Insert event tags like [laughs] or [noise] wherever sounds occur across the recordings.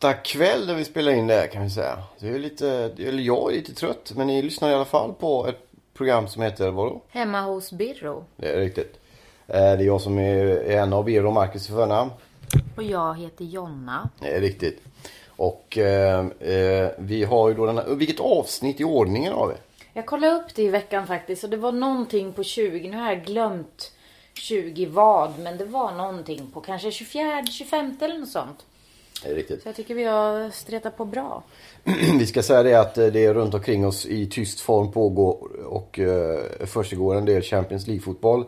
Onsdag kväll när vi spelar in det här kan vi säga. Det är lite, eller jag är lite trött men ni lyssnar i alla fall på ett program som heter vadå? Hemma hos Birro. Det är riktigt. Eh, Det är jag som är en av er och Marcus i förnamn. Och jag heter Jonna. Det är riktigt. Och eh, eh, vi har ju då den här, vilket avsnitt i ordningen har vi? Jag kollade upp det i veckan faktiskt och det var någonting på 20. Nu har jag glömt 20 vad. Men det var någonting på kanske 24, 25 eller något sånt. Riktigt. Så jag tycker vi har stretat på bra. [clears throat] Vi ska säga det att eh, det är runt omkring oss i tyst form pågår och eh, försiggår en del Champions League-fotboll.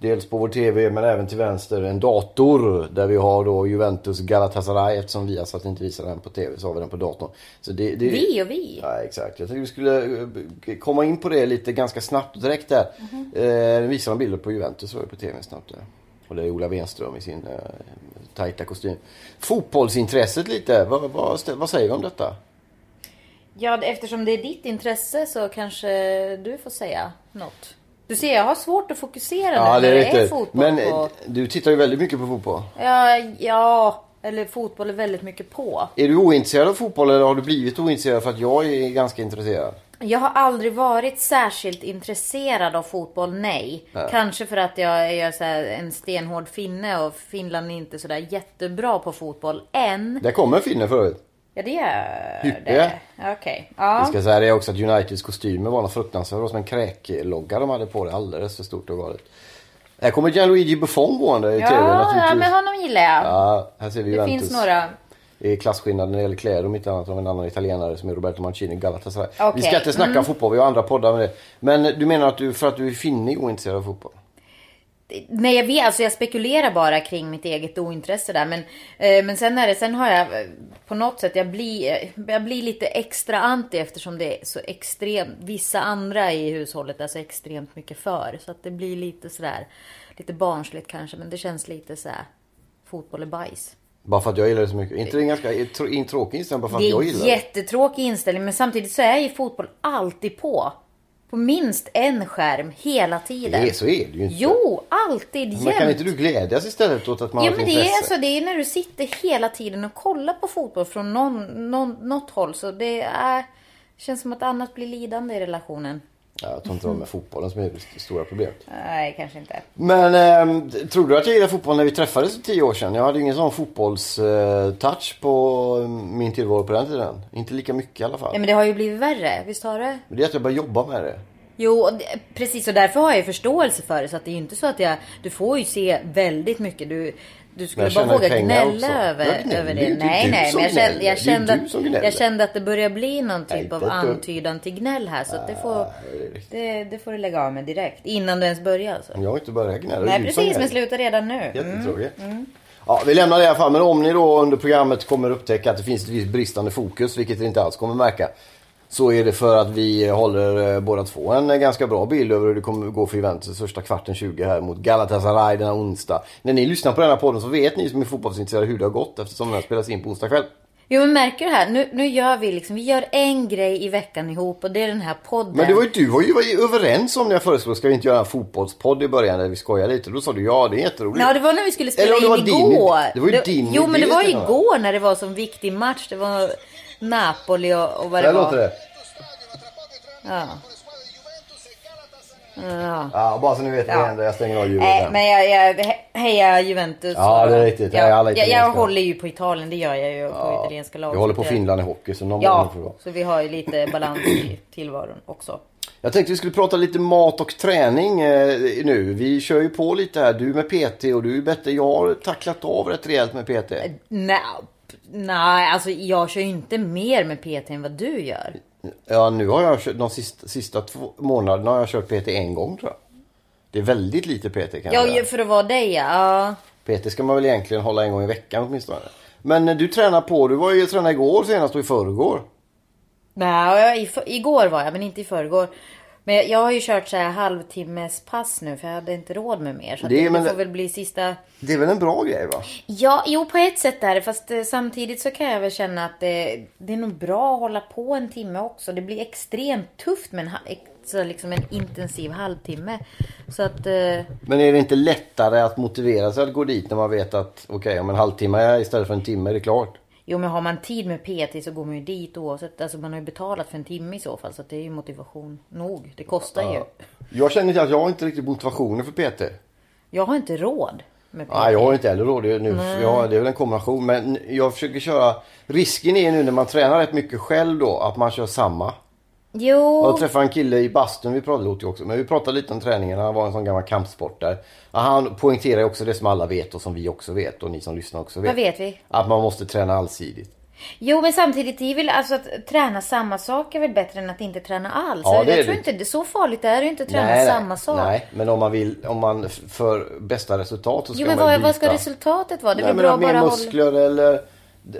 Dels på vår TV men även till vänster en dator där vi har då Juventus Galatasaray eftersom vi har satt inte visar den på TV så har vi den på datorn. Så det, det... Vi och vi. Ja, exakt. Jag tänkte vi skulle eh, komma in på det lite ganska snabbt direkt där. Mm eh, visar de bilder på Juventus var ju på TV snabbt där. Och det är Ola Wenström i sin eh, tajta kostym. Fotbollsintresset lite, vad, vad, vad säger vi om detta? Ja, eftersom det är ditt intresse så kanske du får säga något. Du ser, jag har svårt att fokusera Ja, nu det är när det är riktigt. fotboll Men eh, på. du tittar ju väldigt mycket på fotboll. Ja, ja, eller fotboll är väldigt mycket på. Är du ointresserad av fotboll eller har du blivit ointresserad för att jag är ganska intresserad? Jag har aldrig varit särskilt intresserad av fotboll, nej. Kanske för att jag är så en stenhård finne och Finland är inte sådär jättebra på fotboll än. Där kommer en finne förut. Ja, det är Hyppe. det. Okej. Vi Ja. ska säga det också att Uniteds kostymer var något fruktansvärt. Det som en kräklogga de hade på det. Alldeles för stort och galet. Här kommer Gianluigi Buffon gående i Ja, TV ja, men honom gillar jag. Ja, här ser vi det Juventus. finns några. Det är klasskillnad när det gäller kläder om inte annat av en annan italienare som är Roberto Mancini Galatasaray. Vi Okej, ska inte snacka mm. fotboll, vi har andra poddar med det. Men du menar att du, för att du är finne är ointresserad av fotboll? Nej, jag vet, alltså jag spekulerar bara kring mitt eget ointresse där. Men, eh, men sen är det, sen har jag eh, på något sätt, jag blir, eh, jag blir lite extra anti eftersom det är så extremt, vissa andra i hushållet är så extremt mycket för. Så att det blir lite sådär, lite barnsligt kanske, men det känns lite så här. fotboll är bajs. Bara för att jag gillar det så mycket. inte det en ganska tr- en tråkig inställning bara för att Det jag är gillar en det? jättetråkig inställning, men samtidigt så är ju fotboll alltid på. På minst en skärm hela tiden. Det är, så är det ju inte. Jo, alltid Men jämt. kan inte du glädjas istället åt att man Ja har men ett det är, intresse? alltså, det är när du sitter hela tiden och kollar på fotboll från någon, någon, något håll. Så det är, känns som att annat blir lidande i relationen. Ja, jag tror inte det var med fotbollen som är det stora problemet. Nej, kanske inte. Men ehm, tror du att jag gillade fotboll när vi träffades för tio år sedan? Jag hade ingen sån fotbollstouch på eh, min tillvaro på den tiden. Inte lika mycket i alla fall. Nej men det har ju blivit värre, visst har det? Men det är att jag började jobba med det. Jo, precis och därför har jag förståelse för det. Så att det är ju inte så att jag, du får ju se väldigt mycket. Du, du skulle bara våga gnälla över, över det. inte, Nej, nej, men jag kände, jag, Det kände, att, jag kände att det börjar bli någon typ av antydan till gnäll här. Så att det får, det det, det får du lägga av med direkt. Innan du ens börjar alltså. Jag har inte börjat gnälla. det Nej precis, men sluta redan nu. Mm. Jättetråkigt. Ja, vi lämnar det i alla fall. Men om ni då under programmet kommer upptäcka att det finns ett visst bristande fokus, vilket ni inte alls kommer märka. Så är det för att vi håller eh, båda två en eh, ganska bra bild över hur det kommer gå för Juventus första kvarten 20 här mot Galatasaray denna onsdag. När ni lyssnar på den här podden så vet ni som är fotbollsintresserade hur det har gått eftersom den här spelas in på onsdag kväll. Jo men märker du här, nu, nu gör vi liksom, vi gör en grej i veckan ihop och det är den här podden. Men det var ju, du var ju var ju överens om när jag föreslog ska vi inte göra en fotbollspodd i början där vi skojar lite. Då sa du ja det är jätteroligt. Ja det var när vi skulle spela Eller om det var in din igår. idé. Det var ju din Jo men det var igår när det var som viktig match. Det var Napoli och, och vad det Där var. låter det. Ja. Ja. Ja, bara så ni vet vad Ja. det händer. Jag stänger av ljudet Nej, här. men jag, jag he- hejar Juventus. Ja, det är riktigt. Jag alla jag, jag, italienska. håller ju på Italien, det gör jag ju. På italienska lag. Vi håller på det- Finland i hockey så någon Ja, får det vara. så vi har ju lite [clears throat] balans i tillvaron också. Jag tänkte vi skulle prata lite mat och träning eh, nu. Vi kör ju på lite här. Du med PT och du är bättre. Jag har tacklat av rätt rejält med PT. Nej, nej, alltså jag kör ju inte mer med PT än vad du gör. Ja, nu har jag kört de sista, sista två månaderna har jag kört PT en gång tror jag. Det är väldigt lite PT kan jag Ja, för att vara dig ja. PT ska man väl egentligen hålla en gång i veckan åtminstone. Men eh, du tränar på, du var ju tränare igår senast och i förrgår. Nej, i, igår var jag, men inte i förrgår. Men jag, har ju kört så här halvtimmes pass nu för jag hade inte råd med mer. Så Det det, är- det, men- får väl bli sista... Det är väl en bra grej va? Ja, jo på ett sätt är det. Fast eh, samtidigt så kan jag väl känna att det, det är nog bra att hålla på en timme också. Det blir extremt tufft med en, så liksom en intensiv halvtimme. Så att... Eh, Men är det inte lättare att motivera sig att gå dit när man vet att okej om en halvtimme istället för en timme är det klart? Jo men har man tid med PT så går man ju dit oavsett. Alltså man har ju betalat för en timme i så fall. Så det är ju motivation nog. Det kostar ju. Jag känner inte att jag har inte riktigt motivationen för PT. Jag har inte råd. Nej, jag har inte heller råd nu. Jag, har- det är väl en kombination. Men jag försöker köra... Risken är nu när man tränar rätt mycket själv då att man kör samma. Jo. Jag träffade en kille i bastun, vi pratade ju också, men vi pratade lite om träningen. Han var en sån gammal kampsportare. Ja, Han poängterar också det som alla vet och som vi också vet och ni som lyssnar också vet. Vad vet vi? Att man måste träna allsidigt. Jo men samtidigt, det är väl alltså att träna samma sak är väl bättre än att inte träna alls. Ja, det är jag tror det. inte det är så farligt det är ju inte att träna nej, samma nej, sak. Nej, men om man vill, om man för bästa resultat så ska Jo men man vad, byta. vad ska resultatet vara? Det är Nej, men bra mer bara muskler eller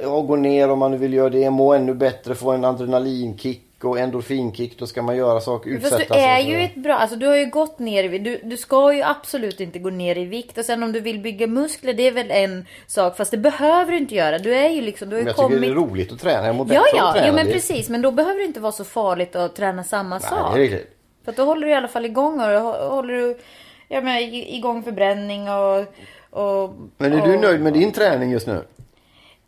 ja, gå ner om man nu vill göra det. Må ännu bättre, få en adrenalinkick och endorfinkick. Då ska man göra saker, Fast utsätta du sig är för ju det. ett bra, alltså du har ju gått ner i vikt. Du, du ska ju absolut inte gå ner i vikt. Och sen om du vill bygga muskler, det är väl en sak. Fast det behöver du inte göra. Du är ju liksom, du har Men ju jag tycker kommit... det är roligt att träna. Jag mår Ja, av att ja, träna. jo, men Det- precis. Men då behöver det inte vara så farligt att träna samma Nej, sak. det är riktigt. För då håller du i alla fall igång och håller du ja, men, igång förbränning och... och Men är du och, nöjd med din träning just nu?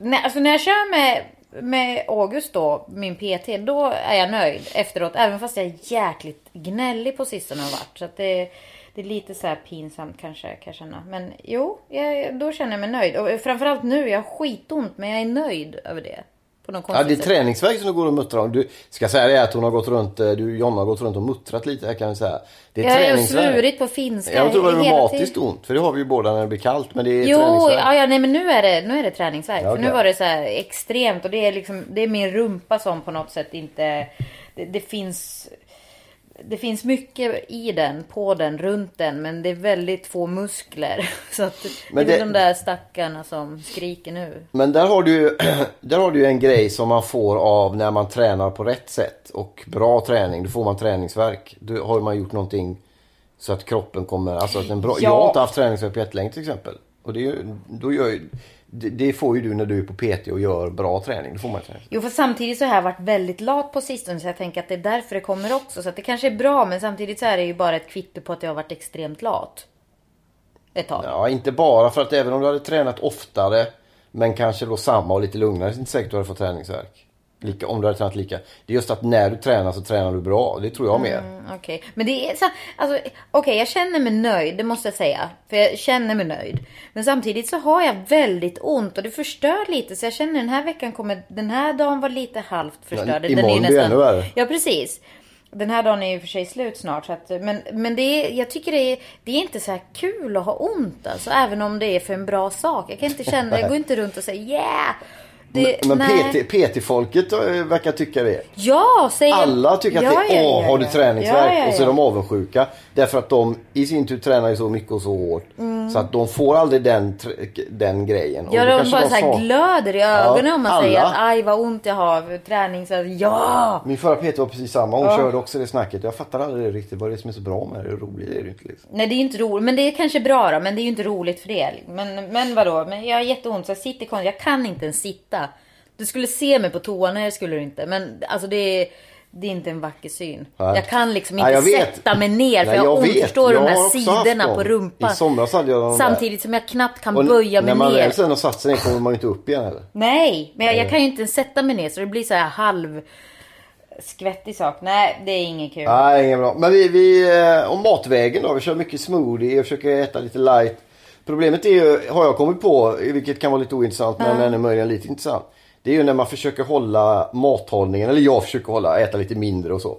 Nej, alltså när jag kör med, med August då, min PT, då är jag nöjd efteråt. Även fast jag är jäkligt gnällig på sistone har varit. Så att det, det är lite så här pinsamt kanske kan jag känna. Men jo, jag, då känner jag mig nöjd. Och framförallt nu, jag har skitont men jag är nöjd över det. På något Ja, det är träningsverk som du går och muttrar om. Du ska säga det att hon har gått runt, eh, du Jonna har gått runt och muttrat lite här kan vi säga. Det är Jag har svurit på finska Jag tror det var reumatiskt ont, för det har vi ju båda när det blir kallt. Men det är Jo, ja, ja, nej men nu är det, nu är det träningsvärk. Ja, För nu var det så här extremt och det är liksom, det är min rumpa som på något sätt inte, det, det finns, det finns mycket i den, på den, runt den, men det är väldigt få muskler. [laughs] Så att Men det är det- de där stackarna som skriker nu. Men där har, du, [clears throat] där har du en grej som man får av när man tränar på rätt sätt. Och bra träning, då får man träningsverk. Då har man gjort någonting så att kroppen kommer... Alltså att en bra, Ja. Jag har inte haft träningsverk på jättelänge till exempel. Och det, då gör, det, det får ju du när du är på PT och gör bra träning. Då får man träning. Jo, för samtidigt så har jag varit väldigt lat på sistone så jag tänker att det är därför det kommer också. Så att det kanske är bra, men samtidigt så är det ju bara ett kvitto på att jag har varit extremt lat. Ett tag. Ja, inte bara för att även om du hade tränat oftare men kanske då samma och lite lugnare så är det inte säkert att du hade fått träningsverk. Lika, om du hade tränat lika. Det är just att när du tränar så tränar du bra. Det tror jag mer. Mm, Okej, men det är så, alltså, okej jag känner mig nöjd, det måste jag säga. För jag känner mig nöjd. Men samtidigt så har jag väldigt ont och det förstör lite. Så jag känner den här veckan kommer, den här dagen var lite halvt förstörd. Ja, imorgon är blir det ännu värre. Ja, precis. Den här dagen är ju för sig slut snart. Så att, men men det är, jag tycker det är, det är inte så här kul att ha ont alltså. Även om det är för en bra sak. Jag kan inte känna, jag [laughs] går inte runt och säger yeah. Det, Men nej. PT, PT-folket eh, verkar tycka det. Ja, säger Alla tycker att Ja, det är ja, ja, har du träningsverk? Och så är de avundsjuka. Därför att de i sin tur tränar ju så mycket och så hårt. Mm. Så att de får aldrig den, den grejen. Ja, de bara så här glöder i ögonen om man alla. säger att aj vad ont jag har träning. Så att, ja! Min förra PT var precis samma. Hon körde också det snacket. Jag fattar aldrig det riktigt. Vad är det som är så bra med det? Roligt är det inte liksom. Nej det är inte roligt. Men det är kanske bra då. Men det är ju inte roligt för det. Men, men vadå? Men jag har jätteont så jag sitter konstigt. Jag kan inte ens sitta. Du skulle se mig på toa. Nej det skulle du inte. Men alltså det är, det är inte en vacker syn. Nej. Jag kan liksom Nej, inte vet. sätta mig ner. För Nej, jag jag ont. vet. Förstår du? Jag De här sidorna på rumpan. Samtidigt som jag knappt kan Och böja mig när man ner. väl sen har satt sig ner kommer man ju inte upp igen heller. Nej, men jag, jag kan ju inte ens sätta mig ner så det blir så här halv skvättig sak. Nej, det är inget kul. Nej, inget bra. Men vi, vi eh, om matvägen då. Vi kör mycket smoothie och försöker äta lite light. Problemet är ju, har jag kommit på, vilket kan vara lite ointressant men ännu möjligen lite intressant. Det är ju när man försöker hålla mathållningen, eller jag försöker hålla, äta lite mindre och så.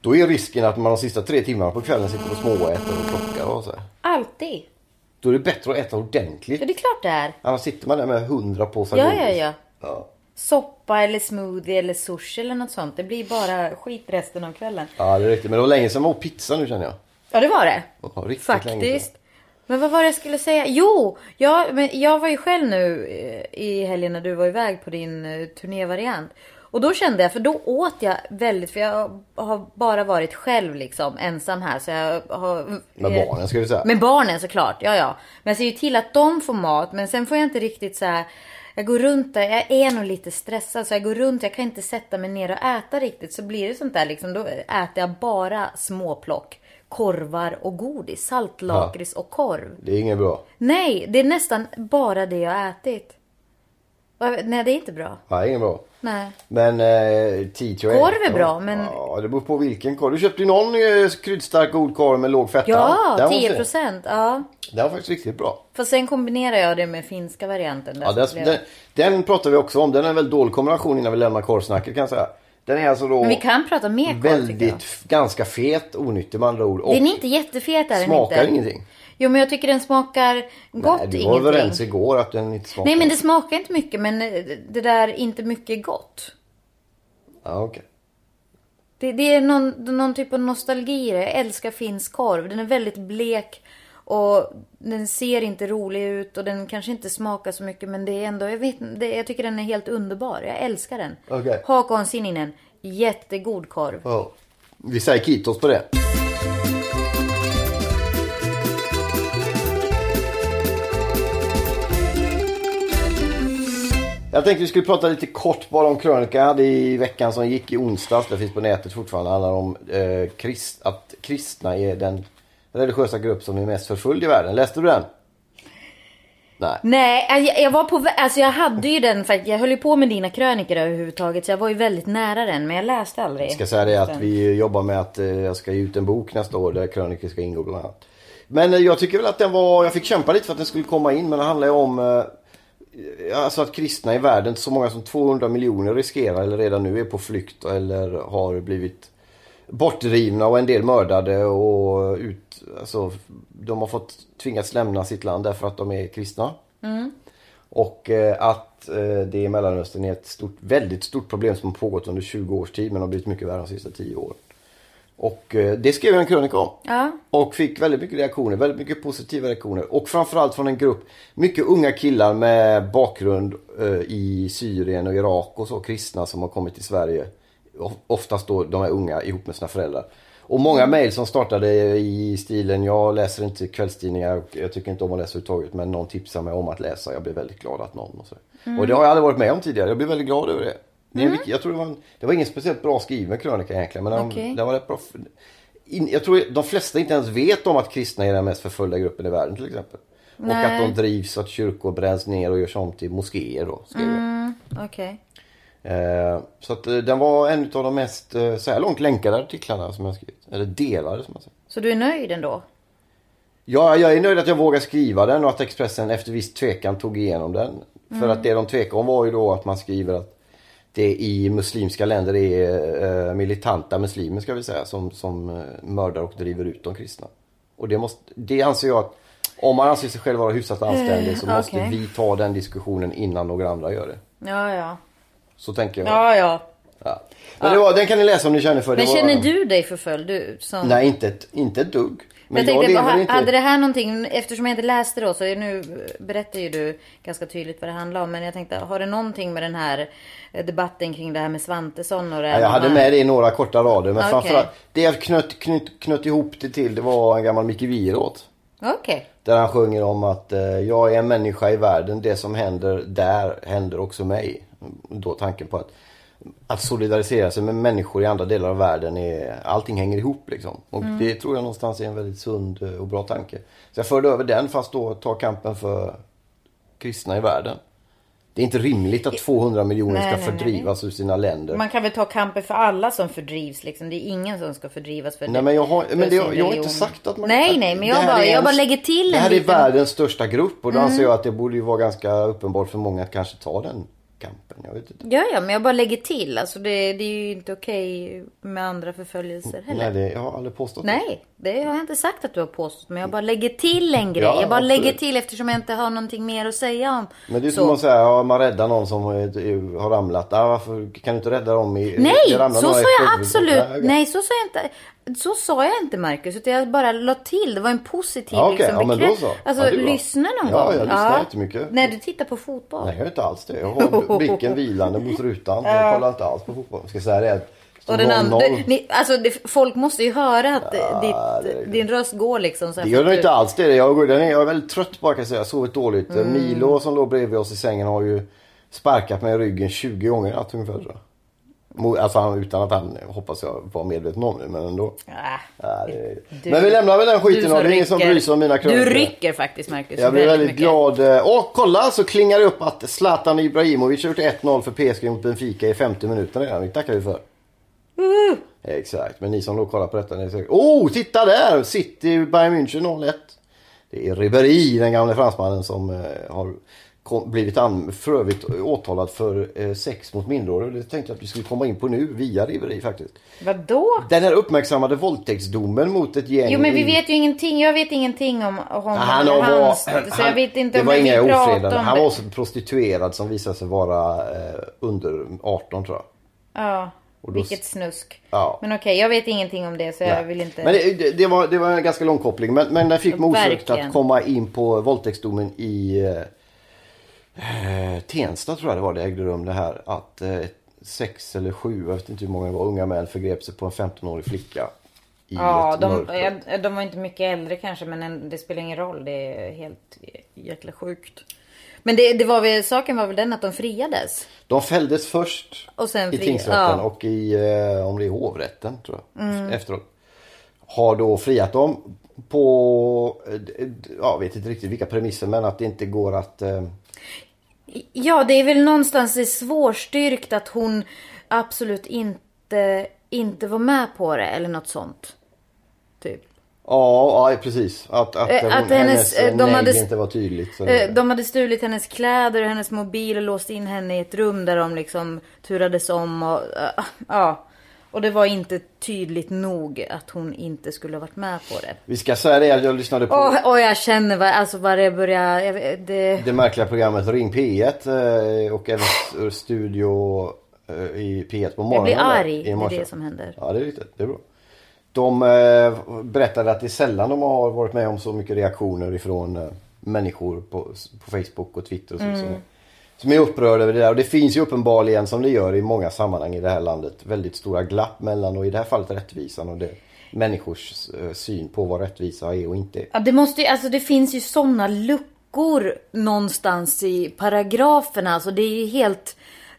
Då är risken att man de sista tre timmarna på kvällen sitter och småäter och plockar och så. här. Alltid. Då är det bättre att äta ordentligt. Ja, det är klart det är. Annars sitter man där med hundra påsar Ja, ja, ja. ja. Soppa eller smoothie eller sushi eller något sånt. Det blir bara skit resten av kvällen. Ja, det är riktigt. Men det var länge sedan man åt pizza nu känner jag. Ja, det var det. Ja, riktigt. Faktiskt. Men vad var det jag skulle säga? Jo, jag, men jag var ju själv nu eh, i helgen när du var iväg på din eh, turnévariant. Och då kände jag, för då åt jag väldigt, för jag har bara varit själv liksom, ensam här. Så jag har, Med barnen ska du säga. Med barnen såklart, ja ja. Men jag ser ju till att de får mat, men sen får jag inte riktigt så här. Jag går runt där, jag är nog lite stressad så jag går runt, jag kan inte sätta mig ner och äta riktigt. Så blir det sånt där liksom, då äter jag bara småplock. Korvar och godis, saltlakrits och korv. Det är inget bra. Nej, det är nästan bara det jag ätit. Nej, det är inte bra. Nej, inget bra. Nej. Men eh, Tito Korv är bra, men- Ja, det beror på vilken korv. Du köpte ju någon eh, kryddstark god korv med låg fetta. Ja, Den var 10 fin. procent. Ja. Den var faktiskt riktigt bra. Fast sen kombinerar jag det med finska varianten. Ja, den, blev- den, den pratar vi också om. Den är en väldigt dålig kombination innan vi lämnar korvsnacket kan jag säga. Den är alltså då Men vi kan prata mer jag. väldigt, ganska fet, onyttig med andra ord. Och Den är inte jättefet är den smakar inte. ingenting. Jo men jag tycker den smakar gott Nej, du var ingenting. överens igår att den inte smakar. Nej men det smakar inte mycket men eh, det där inte mycket gott. Ja, okej. Det, det är någon, någon typ av nostalgi i det. Jag älskar finsk korv. Den är väldigt blek och den ser inte rolig ut och den kanske inte smakar så mycket men det är ändå, jag vet det, jag tycker den är helt underbar. Jag älskar den. Okej. Hakon Sininen, jättegod korv. Ja. Vi säger kitos på det. Jag tänkte vi skulle prata lite kort bara om krönika jag hade i veckan som gick i onsdags. Det finns på nätet fortfarande. Det handlar om eh, krist, att kristna är den religiösa grupp som är mest förföljd i världen. Läste du den? Nej. Nej, jag, jag var på alltså jag hade ju den faktiskt. Jag höll ju på med dina krönikor överhuvudtaget så jag var ju väldigt nära den men jag läste aldrig. Jag ska säga det att vi jobbar med att eh, jag ska ge ut en bok nästa år där krönikor ska ingå bland annat. Men eh, jag tycker väl att den var, jag fick kämpa lite för att den skulle komma in men det handlar ju om eh, Alltså att kristna i världen, så många som 200 miljoner riskerar eller redan nu är på flykt eller har blivit bortdrivna och en del mördade och ut, alltså, de har fått tvingats lämna sitt land därför att de är kristna. Och eh, att eh, det i Mellanöstern är ett stort, väldigt stort problem som har pågått under 20 års tid men har blivit mycket värre de sista 10 åren. Och eh, det skrev jag en krönika om. Ja. Och fick väldigt mycket reaktioner, väldigt mycket positiva reaktioner. Och framförallt från en grupp mycket unga killar med bakgrund i Syrien och Irak och så, kristna som har kommit till Sverige. Oftast då de är unga ihop med sina föräldrar. Och många mejl som startade i stilen, jag läser inte kvällstidningar och jag tycker inte om att läsa överhuvudtaget men någon tipsar mig om att läsa. Jag blir väldigt glad att någon och så. Och det har jag aldrig varit med om tidigare. Jag blir väldigt glad över det. det vilk- jag tror det var, en, det var ingen speciellt bra skriven krönika egentligen men den, Okej. den var rätt bra. In, jag tror de flesta inte ens vet om att kristna är den mest förföljda gruppen i världen till exempel. Och Nej. att de drivs, att kyrkor bränns ner och görs om till moskéer då. Skrev. Mm, Okej. Eh, så att eh, den var en av de mest, eh, så här långt länkade artiklarna som jag skrivit. Eller delade som man säger. Så du är nöjd ändå? Ja, jag är nöjd att jag vågade skriva den och att Expressen efter viss tvekan tog igenom den. För att det de tvekade om var ju då att man skriver att det i muslimska länder är militanta muslimer ska vi säga som, som mördar och driver ut de kristna. Och det, måste, det anser jag att om man anser sig själv vara hyfsat anständig så måste okej. vi ta den diskussionen innan några andra gör det. Ja, ja. Så tänker jag. Ja, ja. Ja. Men det var, den kan ni läsa om ni känner för det. Men var, känner du dig förföljd? Du, som... Nej, inte ett, inte ett dugg. Men jag jag, tänkte, ha- inte... hade det här någonting, eftersom jag inte läste då så är nu berättar ju du ganska tydligt vad det handlar om. Men jag tänkte, har det någonting med den här eh, debatten kring det här med Svantesson och det Ja, jag hade med det i några korta rader. Men Okej. framförallt, det jag knöt, knöt, knöt ihop det till det var en gammal Micke Wieroth. Okej. Där han sjunger om att eh, jag är en människa i världen. Det som händer där händer också mig. Då tanken på att, att solidarisera sig med människor i andra delar av världen. Är, allting hänger ihop liksom. Och Mm. det tror jag någonstans är en väldigt sund eh, och bra tanke. Så jag förde över den fast då ta kampen för kristna i världen. Det är inte rimligt att 200 miljoner Nej, ska nej, nej. fördrivas ur sina länder. Man kan väl ta kampen för alla som fördrivs liksom. Det är ingen som ska fördrivas för Nej men jag har, men det, jag, jag har inte sagt att man... Nej, nej, men det jag här bara, är jag en- bara lägger till Det en här är liten... Mm. världens största grupp och då anser jag att det borde ju vara ganska uppenbart för många att kanske ta den kampen. Jag vet inte. Ja, ja, men jag bara lägger till. Alltså det, det är ju inte okej med andra förföljelser heller. Nej, det, jag har aldrig påstått. Nej, det har jag inte sagt att du har påstått. Men jag bara lägger till en grej. Ja, jag bara absolut. lägger till eftersom jag inte har någonting mer att säga om. Men det är Så. som att säga, ja, man räddar någon som har har ramlat. Ah, varför kan du inte rädda dem? I, Nej, så sa jag absolut. Nej, så sa jag inte. Så sa jag inte Marcus, utan jag bara la till. Det var en positiv Ja, okej. liksom, Ja, men då bekrä- så. Alltså, Ja, lyssna någon Ja, gång. jag lyssnar jättemycket. När du tittar på fotboll. Nej, jag gör inte alls det. Jag har [laughs] blicken vilande mot rutan. Jag kollar inte alls på fotboll. Jag ska säga det. Och den andra, 0-0. ni, alltså det, folk måste ju höra att Ja, ditt, det din röst går liksom. Så Det gör den inte alls det. Jag, går- den är, jag är väldigt trött bara kan jag säga. Jag har sovit dåligt. Mm. Milo som låg bredvid oss i sängen har ju sparkat mig i ryggen 20 gånger i natt ungefär Alltså utan att han, hoppas jag, var medveten om det. Men ändå. Ah, Ja, det, Du- men vi lämnar väl den du skiten och det är ingen som bryr sig om mina Du krönikor. rycker faktiskt Marcus. Jag blir väldigt mycket. glad. Och kolla så klingar det upp att Zlatan Ibrahimovic har gjort 1-0 för PSG mot Benfica i 50 minuter redan. Det tackar vi för. Exakt, men ni som då kollar på detta, ni säkert... Oh, titta där! City Bayern München 0-1. Det är Ribéry, den gamle fransmannen som eh, har kom, blivit an, för övrigt åtalad för eh, sex mot minderåriga. Det tänkte jag att vi skulle komma in på nu via Ribéry faktiskt. Vadå? Den här uppmärksammade våldtäktsdomen mot ett gäng Jo men vi vet ju ingenting. Jag vet ingenting om honom han eller var, hans. Så jag vet inte om var jag inga vill prata ofredanden. om Han var också prostituerad som visade sig vara eh, under 18 tror jag. Ja, då- vilket snusk. Ja. Men okej, jag vet ingenting om det så jag Nej. vill inte... Men det, det, var, det var en ganska lång koppling. Men, men den fick mig att komma in på våldtäktsdomen i eh, Tensta tror jag det var det ägde rum det här. Att eh, sex eller sju, jag vet inte hur många det var, unga män förgrep sig på en 15-årig flicka. I Ja, de, mörker. ja, de var inte mycket äldre kanske men en, det spelar ingen roll. Det är helt jäkla sjukt. Men det, det var väl, saken var väl den att de friades? De fälldes först Och sen i fri- tingsrätten ja. och i, eh, om det är hovrätten tror jag, Mm. efteråt. Har då friat dem på, eh, jag vet inte riktigt vilka premisser men att det inte går att eh, Ja, det är väl någonstans det svårstyrkt att hon absolut inte, inte var med på det eller något sånt. Typ. Ja, ja precis. Att, att, Eh, hon, att hennes, hennes, eh, de hade- inte var tydligt. Så Eh, De hade stulit hennes kläder och hennes mobil och låst in henne i ett rum där de liksom turades om och ja. Och det var inte tydligt nog att hon inte skulle ha varit med på det. Vi ska säga det jag lyssnade på Och, och jag känner vad, alltså vad det börjar, vet, det... det märkliga programmet Ring P1 eh, och även Studio eh, i P1 på morgonen. Jag blir arg, i det är det som händer. Ja, det är riktigt. Det är bra. De eh, berättade att det är sällan de har varit med om så mycket reaktioner ifrån eh, människor på, på Facebook och Twitter och så, Mm som, är, upprörd över det där. Och det finns ju uppenbarligen som det gör i många sammanhang i det här landet väldigt stora glapp mellan och i det här fallet rättvisan och det, människors eh, syn på vad rättvisa är och inte är. Ja, det måste ju, alltså det finns ju sådana luckor någonstans i paragraferna. Alltså det är ju helt,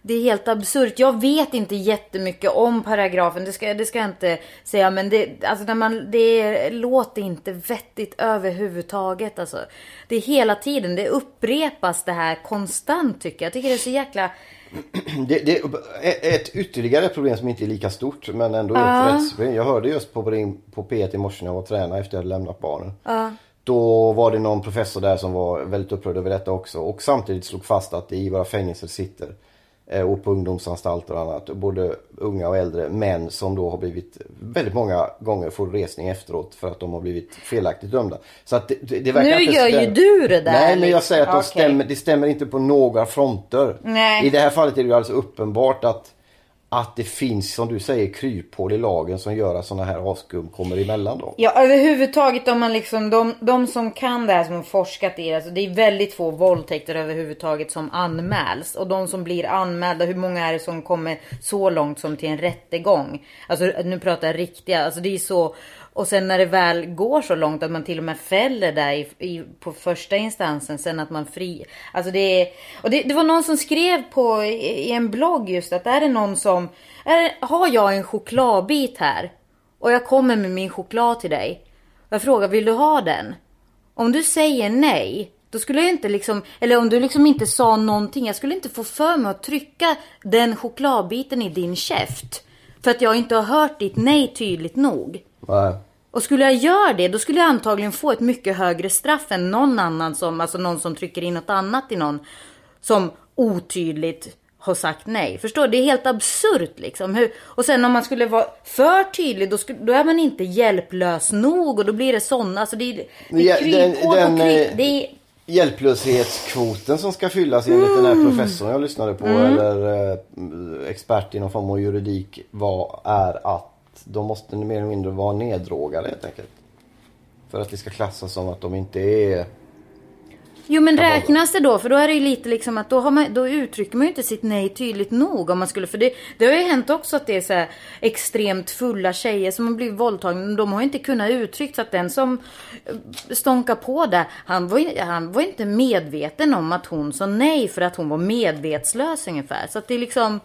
det är helt absurt. Jag vet inte jättemycket om paragrafen, det ska, det ska jag inte säga. Men det, alltså när man, det låter inte vettigt överhuvudtaget. Alltså, det är hela tiden, det upprepas det här konstant tycker jag. Jag tycker det är så jäkla... [clears throat] Det, det är ett ytterligare problem som inte är lika stort men ändå är rättsproblem. Jag hörde just på, på P1 i morse när jag var tränare efter jag hade lämnat barnen. Då var det någon professor där som var väldigt upprörd över detta också och samtidigt slog fast att det i våra fängelser sitter och på ungdomsanstalter och annat, både unga och äldre män som då har blivit väldigt många gånger får resning efteråt för att de har blivit felaktigt dömda. Så att det, det, det verkar Nu inte gör ju du det där, Nej men jag liksom. säger att de stämmer, det stämmer inte på några fronter. Nej. I det här fallet är det ju alldeles uppenbart att, att det finns, som du säger, kryphål i lagen som gör att sådana här avskum kommer emellan dem. Ja överhuvudtaget om man liksom, de, de som kan det här som har forskat i det, alltså det är väldigt få våldtäkter överhuvudtaget som anmäls. Och de som blir anmälda, hur många är det som kommer så långt som till en rättegång? Alltså nu pratar jag riktiga, alltså det är så. Och sen när det väl går så långt att man till och med fäller där i, i, på första instansen, sen att man fri... Alltså det är... Och det, det var någon som skrev på i, i en blogg just att är det någon som... Är, har jag en chokladbit här? Och jag kommer med min choklad till dig. Och jag frågar, vill du ha den? Om du säger nej, då skulle jag inte liksom, eller om du liksom inte sa någonting, jag skulle inte få för mig att trycka den chokladbiten i din käft. För att jag inte har hört ditt nej tydligt nog. Nej. Och skulle jag göra det, då skulle jag antagligen få ett mycket högre straff än någon annan som, alltså någon som trycker in något annat i någon. Som otydligt har sagt nej. Förstår du? Det är helt absurt liksom. Hur, och sen om man skulle vara för tydlig, då, skulle, då är man inte hjälplös nog och då blir det sådana. Alltså det, det är den- kryphål den, på kryp. eh, Hjälplöshetskvoten som ska fyllas enligt den Mm. här professorn jag lyssnade på eller eh, expert i någon form av juridik var, är att de måste mer eller mindre vara neddrogade helt enkelt. För att det ska klassas som att de inte är... Jo men räknas det då? För då är det ju lite liksom att då, har man, då uttrycker man ju inte sitt nej tydligt nog om man skulle. För det, det har ju hänt också att det är så extremt fulla tjejer som har blivit våldtagna. De har ju inte kunnat uttrycka att den som eh, stånkar på där, han var, han var inte medveten om att hon sa nej för att hon var medvetslös ungefär. Så att det är liksom...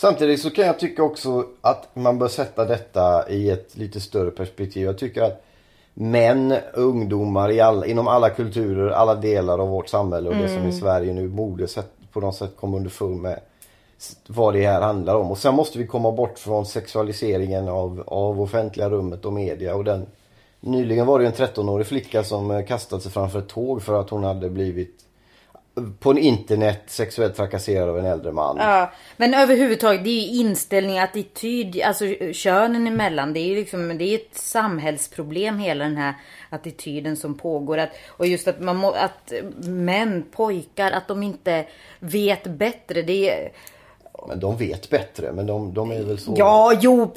Samtidigt så kan jag tycka också att man bör sätta detta i ett lite större perspektiv. Jag tycker att män, ungdomar i alla, inom alla kulturer, alla delar av vårt samhälle och det som i Sverige nu borde på något sätt komma underfund med vad det här handlar om. Och sen måste vi komma bort från sexualiseringen av, av offentliga rummet och media. Och den, nyligen var det en 13-årig flicka som eh, kastade sig framför ett tåg för att hon hade blivit på en internet sexuellt trakasserad av en äldre man. Ja, men överhuvudtaget det är ju inställning, attityd, alltså könen emellan. Det är ju liksom, det är ett samhällsproblem hela den här attityden som pågår. Att, och just att man må, att män, pojkar, att de inte vet bättre. Det är, Men de vet bättre, men de, de är väl så... ja, jo,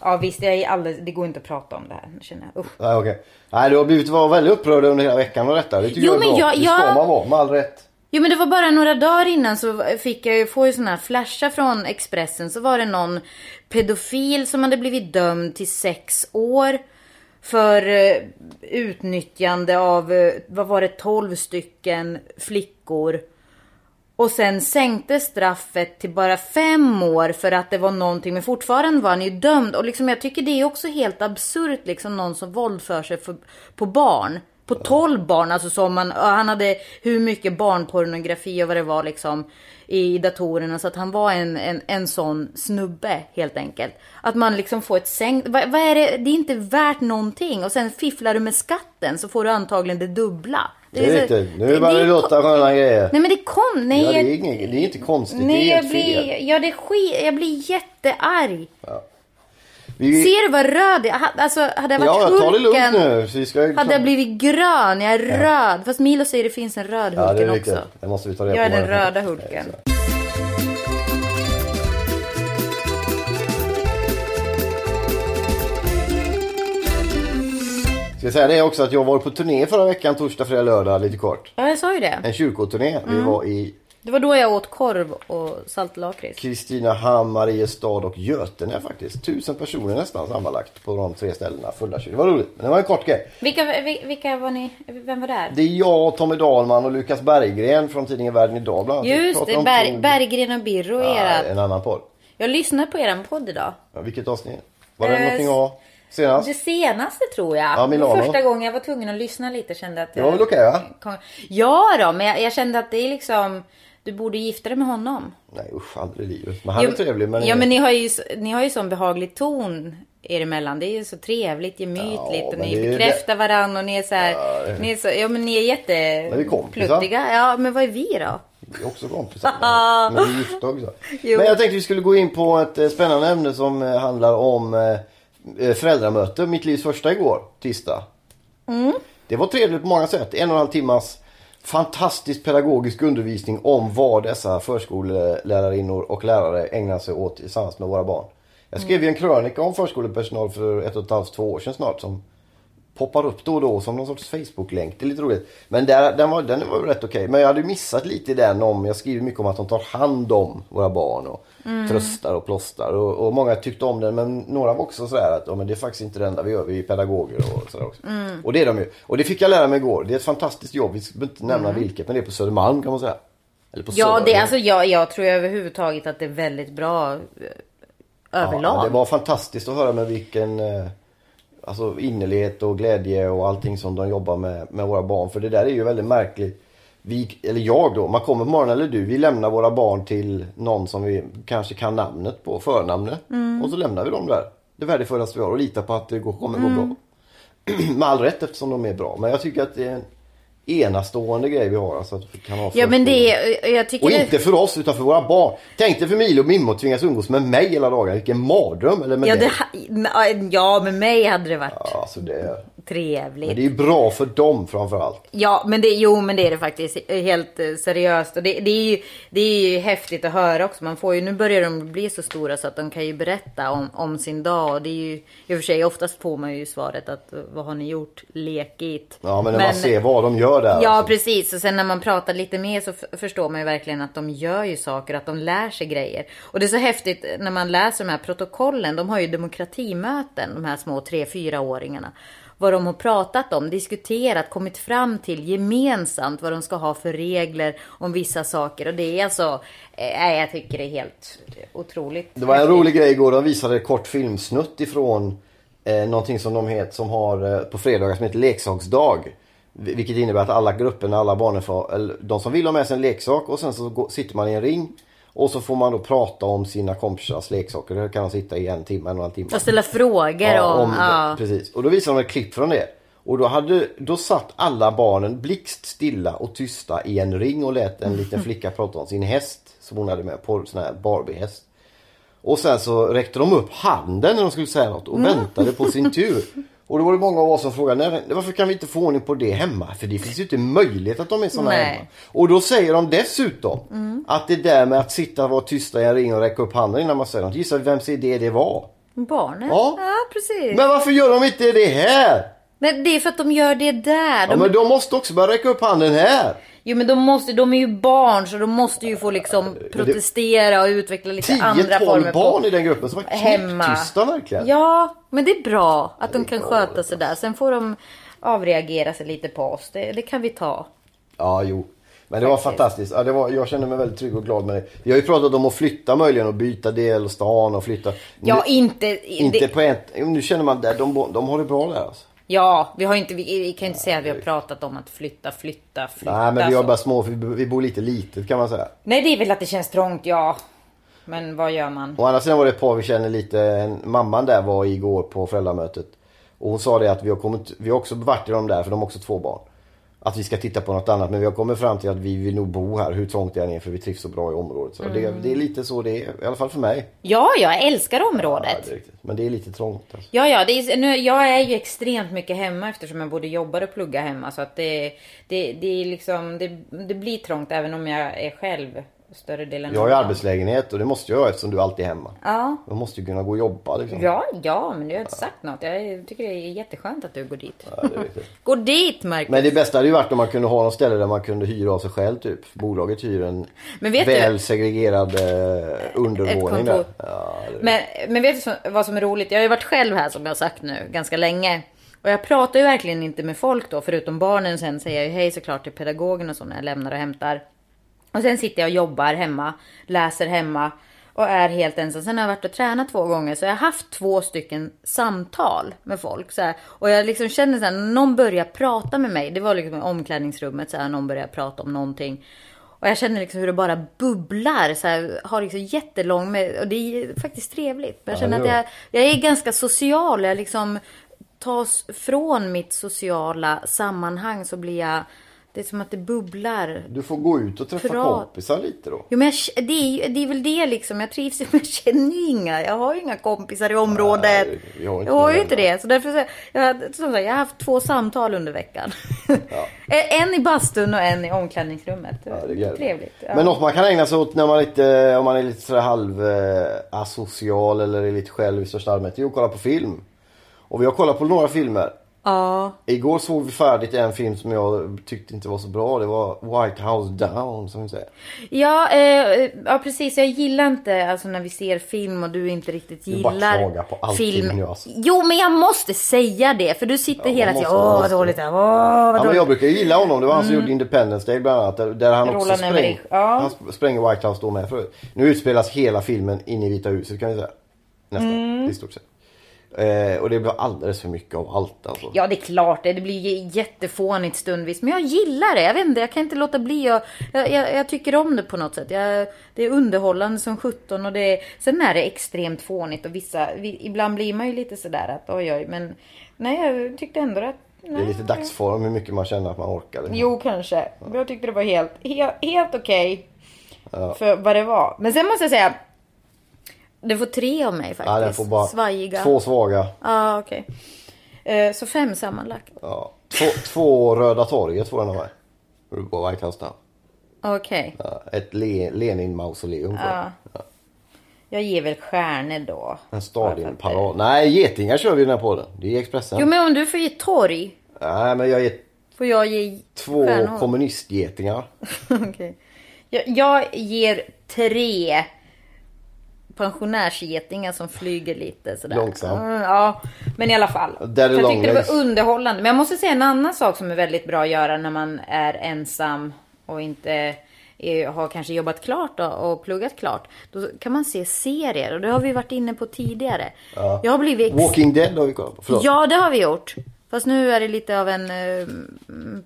ja visst, jag är alldeles, det går inte att prata om det här känner jag. Usch. Nej, okej. Nej, du har blivit var väldigt upprörd under hela veckan av detta. Det tycker Jo, jag är men bra. jag- Det ska jag- man vara, med all rätt. Jo men det var bara några dagar innan så fick jag ju, få ju såna här flashar från Expressen. Så var det någon pedofil som hade blivit dömd till sex år. För eh, utnyttjande av, eh, vad var det, 12 stycken flickor. Och sen sänkte straffet till bara fem år för att det var någonting. Men fortfarande var han ju dömd. Och liksom jag tycker det är också helt absurt liksom någon som våldför sig för, på barn. På 12 barn, alltså som man, ja, han hade hur mycket barnpornografi och vad det var liksom i datorerna. Så att han var en, en, en sån snubbe helt enkelt. Att man liksom får ett sänkt, vad, vad är det, det är inte värt någonting. Och sen fifflar du med skatten så får du antagligen det dubbla. Det är riktigt. Nu det är låta sköna grejer. Nej men det kom, nej. Ja, det, jag- är inget, det är inte konstigt. Nej, det är jag helt blir, fel. ja, det är skit, jag blir jättearg. Vi, Ser du vad röd jag Alltså, hade jag varit ja, lugnt Hulken, nu. Vi ska, hade jag blivit grön. Jag är röd. Fast Milo säger det finns en röd Ja, det Hulken är också. Det måste vi ta reda Jag är på. den är. röda Hulken. Ska jag säga det också att jag var på turné förra veckan, torsdag, fredag, lördag, lite kort. Ja, jag sa ju det. En kyrkoturné. Vi Mm. var i Det var då jag åt korv och saltlakrits. Kristinehamn, Mariestad och Götene faktiskt. Tusen personer nästan sammanlagt på de tre ställena. Fulla kyrkor. Det var roligt. Men det var en kort grej. Vilka, vi- vilka var ni? Vem var där? Det är jag, Tommy Dahlman och Lukas Berggren från tidningen Världen Idag bland annat. Just det, om Berg, tro- Berggren och Birro Ja, era. en annan podd. Jag lyssnade på eran podd idag. Ja, vilket avsnitt? Var det Eh, någonting att ha senast? Det senaste tror jag. Ja, Milano. Första gången jag var tvungen att lyssna lite kände att Det var väl okej va? Ja då, men jag, jag kände att det är liksom... Du borde gifta dig med honom. Nej usch, aldrig i livet. Men han är Jo, trevlig men... Ja men ni har ju, ni har ju sån behaglig ton er emellan. Det är ju så trevligt, gemytligt Ja, och ni det är bekräftar varandra och ni är så här, Ja, ni är så, ja men ni är jätte Men vi är kompisar. pluttiga. Ja men vad är vi då? Vi är också kompisar. [laughs] men vi är gifta också. [laughs] Jo. Men jag tänkte vi skulle gå in på ett eh, spännande ämne som eh, handlar om eh, föräldramöte. Mitt livs första igår, tisdag. Mm. Det var trevligt på många sätt. En och en halv timmas fantastisk pedagogisk undervisning om vad dessa förskollärarinnor och lärare ägnar sig åt tillsammans med våra barn. Jag skrev ju en krönika om förskolepersonal för ett och ett halvt, två år sedan snart som poppar upp då och då som någon sorts Facebook-länk. Det är lite roligt. Men där, den, var, den var rätt okej. Men jag hade missat lite i den om, jag skriver mycket om att de tar hand om våra barn och tröstar och plåstar. Och, och många tyckte om den men några var också sådär att ja, men det är faktiskt inte det enda vi gör, vi är pedagoger och sådär också. Och det är de ju. Och det fick jag lära mig igår. Det är ett fantastiskt jobb, vi ska inte nämna vilket, men det är på Södermalm kan man säga. Eller på Ja Söder. det alltså jag, jag tror överhuvudtaget att det är väldigt bra eh, överlag. Ja, det var fantastiskt att höra med vilken eh, alltså innerlighet och glädje och allting som de jobbar med, med våra barn. För det där är ju väldigt märkligt. Vi, eller jag då, man kommer på morgonen eller du, vi lämnar våra barn till någon som vi kanske kan namnet på, förnamnet. Och så lämnar vi dem där. Det värdefullaste vi har och litar på att det går, kommer gå bra. [clears throat] med all rätt eftersom de är bra. Men jag tycker att det är en enastående grej vi har. Alltså att vi kan ha Ja men det är, jag tycker Och det, inte för oss utan för våra barn. Tänk dig för Milo och Mimmo tvingas umgås med mig hela dagen. Vilken mardröm. Eller med ja, det, ja med mig hade det varit Ja, alltså det... trevligt. Men det är ju bra för dem framförallt. Ja, men det, jo, men det är det faktiskt. Helt eh, seriöst. Och det, det, är ju, det är ju häftigt att höra också. Man får ju, nu börjar de bli så stora så att de kan ju berätta om, om sin dag. Och det är ju, i och för sig, oftast får man ju svaret att eh, vad har ni gjort? Lekigt. Ja, men när man ser vad de gör där. Ja, alltså. precis. Och sen när man pratar lite mer så förstår man ju verkligen att de gör ju saker, att de lär sig grejer. Och det är så häftigt när man läser de här protokollen. De har ju demokratimöten, de här små 3-4-åringarna. Vad de har pratat om, diskuterat, kommit fram till gemensamt vad de ska ha för regler om vissa saker. Och det är alltså, eh, jag tycker det är helt otroligt. Det var en rolig grej igår. De visade ett kort filmsnutt ifrån eh, någonting som de het, som har eh, på fredagar som heter leksaksdag. Vil- Vilket innebär att alla grupperna, alla barnen får, eller de som vill ha med sig en leksak och sen så går, sitter man i en ring. Och så får man då prata om sina kompisars leksaker. Där kan de sitta i en timme, en och en timme. Och ställa frågor om, ja. Precis. Och då visade de ett klipp från det. Och då, hade, då satt alla barnen blickstilla och tysta i en ring och lät en liten [laughs] flicka prata om sin häst som hon hade med på sån här Barbie-häst. Och sen så räckte de upp handen när de skulle säga något och Mm. väntade på sin tur. [laughs] Och då var det många av oss som frågade "Nej, varför kan vi inte få ordning på det hemma? För det finns ju inte möjlighet att de är såna Nej. hemma. Och då säger de dessutom att det där med att sitta och vara tysta i en ring och räcka upp handen innan man säger något. Gissa vems idé det var? Barnen? Ja. ja, precis. Men varför gör de inte det här? Men det är för att de gör det där. Ja, De, men de måste också börja räcka upp handen här. Jo men de måste, de är ju barn så de måste ju få liksom protestera och utveckla lite andra 10-12 former barn på i den gruppen som var knäpptysta verkligen. Ja, men det är bra att de kan bra, sköta sig där. Sen får de avreagera sig lite på oss. Det, det kan vi ta. Ja, jo. Men det var Faktiskt. fantastiskt. Ja, det var, jag kände mig väldigt trygg och glad med det. Vi har ju pratat om att flytta möjligen och byta del stan och flytta. Ja, nu, inte... inte det, på ett, nu känner man att de, de har det bra där alltså. Ja, vi har inte... Vi, vi kan inte säga att vi har pratat om att flytta, flytta, flytta. Nej men vi har bara små, vi, vi bor lite litet kan man säga. Nej, det är väl att det känns trångt, ja. Men vad gör man? Å andra sidan var det ett par vi känner lite, mamman där var igår på föräldramötet. Och hon sa det att vi har kommit, vi har också varit i de där för de har också två barn. Att vi ska titta på något annat men vi har kommit fram till att vi vill nog bo här hur trångt det än är för vi trivs så bra i området. Så det, det är lite så det är, i alla fall för mig. Ja, jag älskar Ja, området. det är riktigt. Men det är lite trångt. Alltså. Ja, ja, det är, nu, jag är ju extremt mycket hemma eftersom jag både jobbar och pluggar hemma. Så att det, det, det är liksom, det, det blir trångt även om jag är själv större delen Jag har ju arbetslägenhet och det måste jag ha eftersom du alltid är hemma. Ja. Jag måste ju kunna gå och jobba liksom. Ja, ja, men du har inte sagt något. Jag tycker det är jätteskönt att du går dit. Ja. [laughs] Gå dit, Marcus! Men det bästa hade ju varit om man kunde ha något ställe där man kunde hyra av sig själv typ. Bolaget hyr en vet du- väl segregerad eh, undervåning där. Ja, Men, men vet du vad som är roligt? Jag har ju varit själv här som jag har sagt nu ganska länge. Och jag pratar ju verkligen inte med folk då, förutom barnen. Sen säger jag ju hej såklart till pedagogen och så när jag lämnar och hämtar. Och sen sitter jag och jobbar hemma, läser hemma och är helt ensam. Sen har jag varit och tränat två gånger så jag har haft två stycken samtal med folk. Så här. Och jag liksom känner så här, någon börjar prata med mig. Det var liksom i omklädningsrummet så här, någon börjar prata om någonting. Och jag känner liksom hur det bara bubblar. Så här, har liksom jättelång med, och det är faktiskt trevligt. Jag Ja, känner att jag, jag är ganska social. Jag liksom tas från mitt sociala sammanhang så blir jag, det är som att det bubblar. Du får gå ut och träffa Prat. kompisar lite då. Jo men jag, det, är, det är väl det liksom. Jag trivs ju [laughs] men jag känner ju inga. Jag har ju inga kompisar i området. Nej, vi har inte jag har ju inte det. Så därför så, jag, har- som sagt, jag har haft två samtal under veckan. [laughs] en i bastun och en i omklädningsrummet. Ja, det är. Trevligt. Ja. Men något man kan ägna sig åt när man, lite, om man är lite sådär halv eh, asocial eller är lite själv i största allmänhet. Det är att kolla på film. Och vi har kollat på några filmer. Ja. Igår såg vi färdigt en film som jag tyckte inte var så bra. Det var White House Down som vi säger. Ja, eh, ja, precis. Jag gillar inte alltså, när vi ser film och du inte riktigt Du bara gillar på allting film. nu, alltså. Jo, men jag måste säga det. För du sitter Ja, hela tiden. Åh, vad dåligt det här. Åh, vad Ja, men jag brukar gilla honom. Det var han som gjorde Independence Day bland annat. Där, där han också Roland spräng, Emmerich, ja. han sp- spränger White House då med förut. Nu utspelas hela filmen inne i Vita huset kan vi säga. Nästan, Mm. i stort sett. Eh, och det blir alldeles för mycket av allt alltså. Ja, det är klart det. Det blir jättefånigt stundvis. Men jag gillar det. Jag vet inte, jag kan inte låta bli. Jag, jag, jag, tycker om det på något sätt. Jag, det är underhållande som 17 och det är, sen är det extremt fånigt och vissa, vi, ibland blir man ju lite sådär att oj oj, men nej, jag tyckte ändå att Det är lite dagsform hur mycket man känner att man orkar. liksom. Jo, kanske. Men jag tyckte det var helt, helt, helt okej. För vad det var. Men sen måste jag säga. Det får tre av mig faktiskt. Ja, den får bara Svajiga. två svaga. Ja, okej. Eh, så fem sammanlagt. Ja. Två, två Röda torget får den av mig. House Down. Okej. Ja, ett Le- Lenin-mausoleum. den. Ja. Jag ger väl stjärnor då. En stadionparad. Nej, getingar kör vi den här podden. Det är Expressen. Jo men om du får ge torg. Nej, men jag ger Får jag ge två stjärnor? kommunistgetingar. [laughs] Okej. jag, jag ger tre pensionärsgetingar som flyger lite sådär. Långsamt. Mm, ja, men i alla fall. Daddy jag tyckte det var underhållande. Men jag måste säga en annan sak som är väldigt bra att göra när man är ensam och inte är, har kanske jobbat klart då, och pluggat klart. Då kan man se serier och det har vi varit inne på tidigare. Jag har blivit ex- Walking Dead har vi kollat på. Förlåt. Ja, det har vi gjort. Fast nu är det lite av en eh, mm,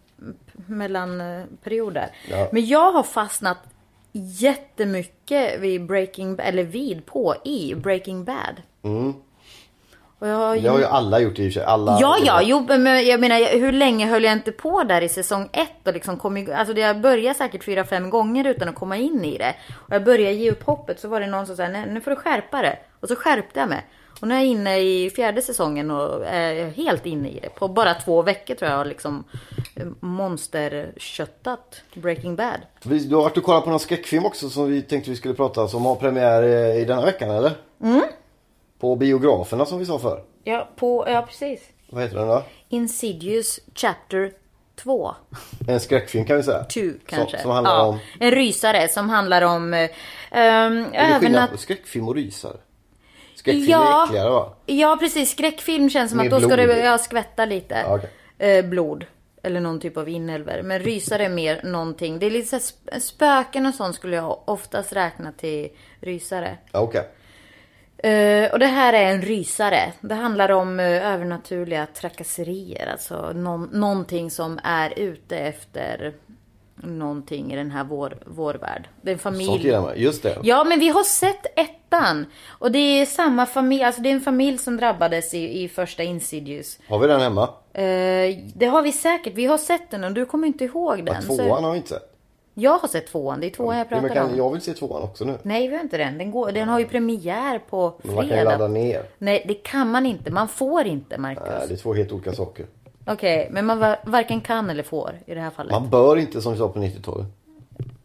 mellanperiod där. Ja. Men jag har fastnat jättemycket vid Breaking eller vid, på, i Breaking Bad. Och jag har ju... Det har ju alla gjort i och för sig. Alla... Ja, ja, jo, men jag menar hur länge höll jag inte på där i säsong ett och liksom kom igång. Alltså jag började säkert fyra, fem gånger utan att komma in i det. Och jag började ge upp hoppet så var det någon som sa, nej nu får du skärpa det. Och så skärpte jag mig. Och nu är jag inne i fjärde säsongen och är helt inne i det. På bara två veckor tror jag har liksom eh, monsterköttat Breaking Bad. Du har varit och kollat på någon skräckfilm också som vi tänkte vi skulle prata om. Som har premiär eh, i denna veckan eller? Mm. På biograferna som vi sa för. Ja, på, ja precis. Vad heter den då? Insidious Chapter 2. [laughs] En skräckfilm kan vi säga. Two kanske. Som, som handlar ja, om... En rysare som handlar om... eh, Um, Är det övernat- skillnad på skräckfilm och rysare? Skräckfilm Ja. är äckligare va? Ja precis, skräckfilm känns som Mer att då ska det ja, skvätta lite Ja, okej. eh, blod. Eller någon typ av inälvor. Men rysare är mer någonting. Det är lite så här sp- spöken och sånt skulle jag oftast räkna till rysare. Okej. Eh, och det här är en rysare. Det handlar om eh, övernaturliga trakasserier. Alltså någon, någonting som är ute efter någonting i den här vår, vår värld. Det är en familj. Sånt gillar man. Just det. Ja, men vi har sett ettan. Och det är samma familj, alltså det är en familj som drabbades i, i första Insidious. Har vi den hemma? Eh, det har vi säkert, vi har sett den och du kommer inte ihåg den. Ja, så- tvåan har vi inte sett. Jag har sett tvåan, det är tvåan jag Ja, men pratar kan, om. jag vill se tvåan också nu. Nej, vi har inte den. Den, går, den har ju premiär på Men man kan ju fredag. ladda ner. Nej, det kan man inte. Man får inte, Marcus. Nej, det är två helt olika saker. Okej, men man va- varken kan eller får i det här fallet. Man bör inte som vi sa på 90-talet.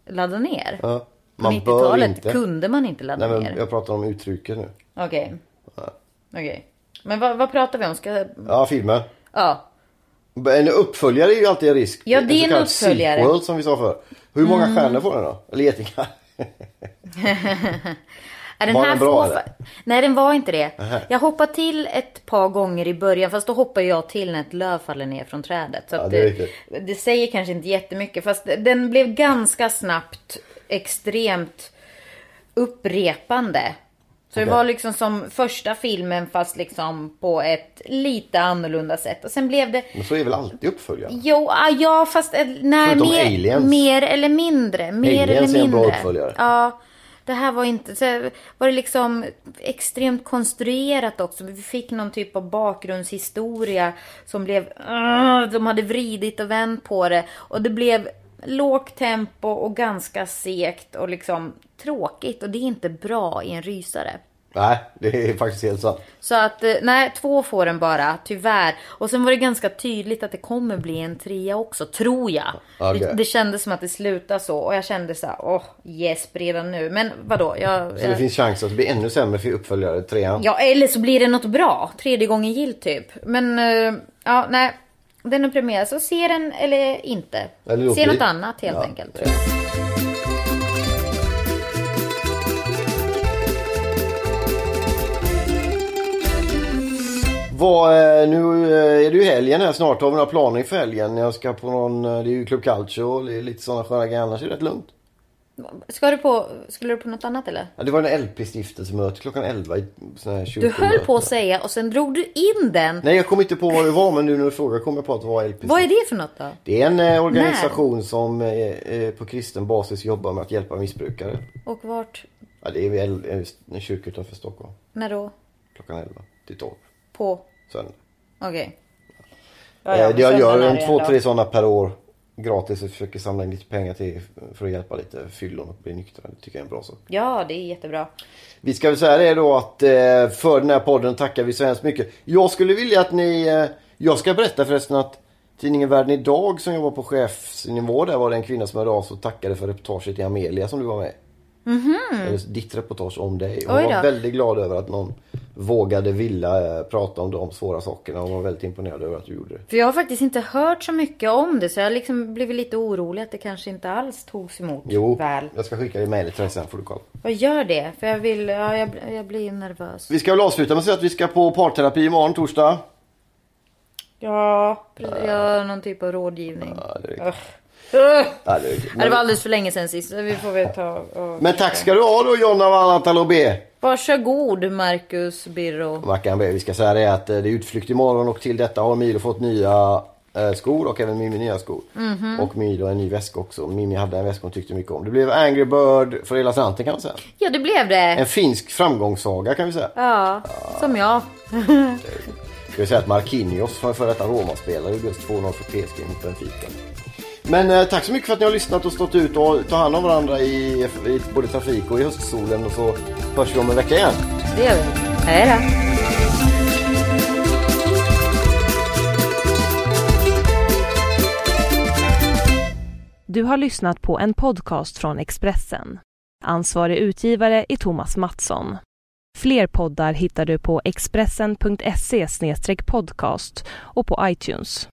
Ladda ner? Ja. På Man bör 90-talet inte. kunde man inte ladda Nej men ner. jag pratar om uttrycket nu. Okej. Okej. Men vad, vad pratar vi om? Ska... Ja, filmen. Ja. En uppföljare är ju alltid en risk. Ja, det är en kallad uppföljare. Mm. Sequel som vi sa för. Hur många stjärnor får den då? Eller getingar? [laughs] [laughs] Den Var här den bra, eller? Nej, den var inte det. Jag hoppade till ett par gånger i början, fast då hoppar jag till när ett löv faller ner från trädet. Så Ja, det det, det säger kanske inte jättemycket, fast den blev ganska snabbt extremt upprepande. Så det Okej. var liksom som första filmen fast liksom på ett lite annorlunda sätt. Och sen blev det Men så är väl alltid uppföljare? Jo, ah, ja fast eh, nej, Förutom mer, Aliens. mer eller mindre. Mer Aliens eller är en bra mindre. uppföljare. Ja, det här var inte, så var det liksom extremt konstruerat också. Vi fick någon typ av bakgrundshistoria som blev, uh, de hade vridit och vänt på det. Och det blev lågt tempo och ganska segt och liksom tråkigt. Och det är inte bra i en rysare. Nej, det är faktiskt helt sant. Så att, eh, nej, två får den bara, tyvärr. Och sen var det ganska tydligt att det kommer bli en trea också, tror jag. Okej. Det, det kändes som att det slutar så. Och jag kände så här, åh, yes, redan nu. Men vadå? Jag, Så det jag, finns chans att det blir ännu sämre för uppföljare, trean. Ja, eller så blir det något bra. Tredje gången gill typ. Men, eh, ja, nej. Den är premiär, så se den eller inte. Eller se något annat helt Ja. enkelt. Vad, eh, nu eh, är det ju helgen här snart. Har vi några planer inför helgen? Jag ska på någon, eh, det är ju Club Calcio och det är lite sådana sköna grejer. Annars är det rätt lugnt. Ska du på, skulle du på något annat eller? Ja, det var en LP-stiftelsemöte klockan 11 i sån här Du höll på att säga och sen drog du in den. Nej, jag kom inte på vad det var men nu när du frågar kom jag på att det var LP. Vad är det för något då? Det är en eh, organisation som eh, på kristen basis jobbar med att hjälpa missbrukare. Och vart? Ja, det är en kyrka utanför Stockholm. När då? Klockan 11 till 12. På? Söndag. Okej. Eh, det jag gör en två, tre sådana per år gratis och försöker samla in lite pengar till för att hjälpa lite fyllon och bli nyktra. Det tycker jag är en bra sak. Ja, det är jättebra. Vi ska väl säga det då att eh, för den här podden tackar vi så hemskt mycket. Jag skulle vilja att ni eh, Jag ska berätta förresten att tidningen Världen Idag som jobbar på chefsnivå där var det en kvinna som hörde av sig och tackade för reportaget i Amelia som du var med i. Eller Ditt reportage om dig. Hon var väldigt glad över att någon vågade vilja eh, prata om de svåra sakerna. Hon var väldigt imponerad över att du gjorde det. För jag har faktiskt inte hört så mycket om det så jag har liksom blivit lite orolig att det kanske inte alls togs emot Jo, väl. jag ska skicka dig mejlet till dig sen får du kolla. Vad gör det? För jag vill, ja, jag, jag blir nervös. Vi ska väl avsluta med att säga att vi ska på parterapi imorgon torsdag. Ja, precis. ja någon typ av rådgivning. Ja, [laughs] Ja, det. Ja, var alldeles för länge sedan sist. Vi får väl ta och... Men tack ska du ha då Jonna Vallantalobé. Varsågod Marcus Birro. Mackan B. Vi ska säga det att eh, det är utflykt imorgon och till detta har Milo fått nya eh, skor och även Mimmi nya skor. Mhm. Och Milo en ny väska också. Mimmi hade en väska hon tyckte mycket om. Det blev Angry Bird för hela slanten kan man säga. Ja, det blev det. En finsk framgångssaga kan vi säga. Ja, som jag. [laughs] Ska vi säga att Marquinhos, för före detta Roma-spelare, gjorde just 2-0 för PSG mot Benfica. Men eh, tack så mycket för att ni har lyssnat och stått ut och ta hand om varandra i, i både trafik och i höstsolen och så hörs vi om en vecka igen. Det gör vi. Hej då. Du har lyssnat på en podcast från Expressen. Ansvarig utgivare är Thomas Mattsson. Fler poddar hittar du på expressen.se podcast och på iTunes.